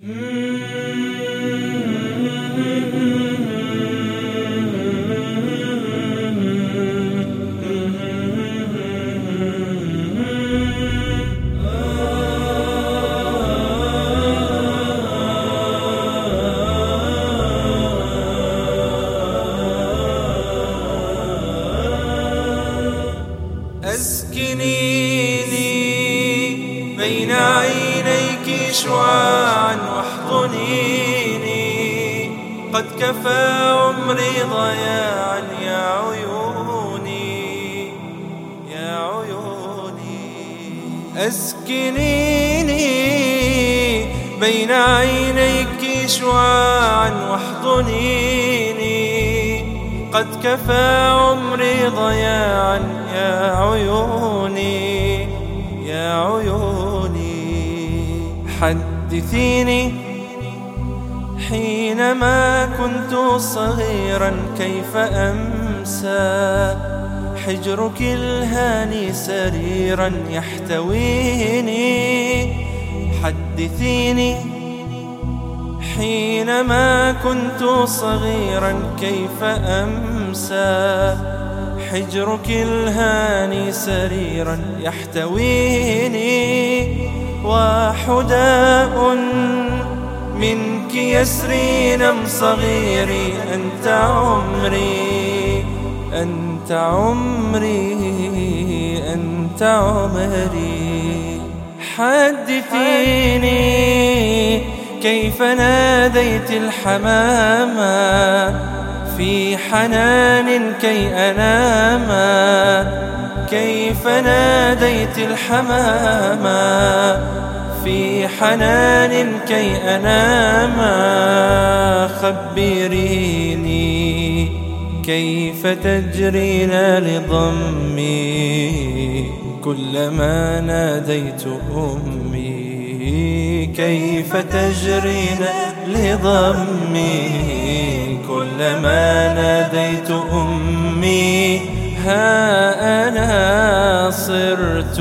أسكنيني عينيك شعاعا واحضنيني. قد كفى عمري ضياعا يا عيوني يا عيوني. أسكنيني بين عينيك شعاعا واحضنيني. قد كفى عمري ضياعا يا عيوني يا عيوني. حدثيني حينما كنت صغيرا كيف أمسى حجرك الهاني سريرا يحتويني حدثيني حينما كنت صغيرا كيف أمسى حجرك الهاني سريرا يحتويني وحداء منك يسري نم صغيري أنت عمري أنت عمري أنت عمري. حدثيني كيف ناديت الحمامة في حنان كي أنام كيف ناديت الحمامة في حنان كي أنام خبريني كيف تجرين لضمي؟ كلما ناديت أمي كيف تجرين لضمي؟ كلما ناديت أمي ها أنا صرت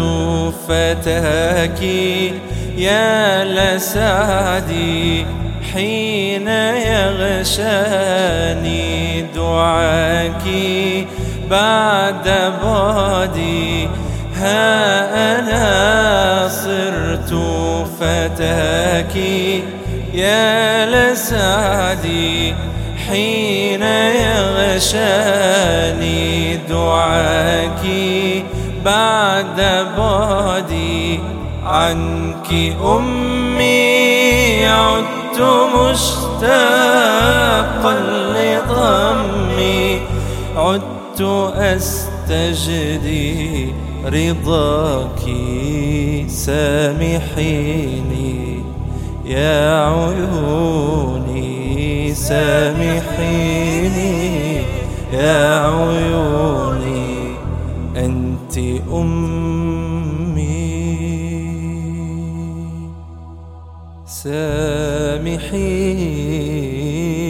فتاك يا لسعدي حين يغشاني دعاك. بعد بعدي ها أنا فتاك يا لسعدي حين يغشاني دعاك بعد بعدي. عنك أمي عدت مشتاقا لضمي عدت أستجدي رضاك سامحيني يا عيوني سامحيني يا عيوني أنت أمي سامحيني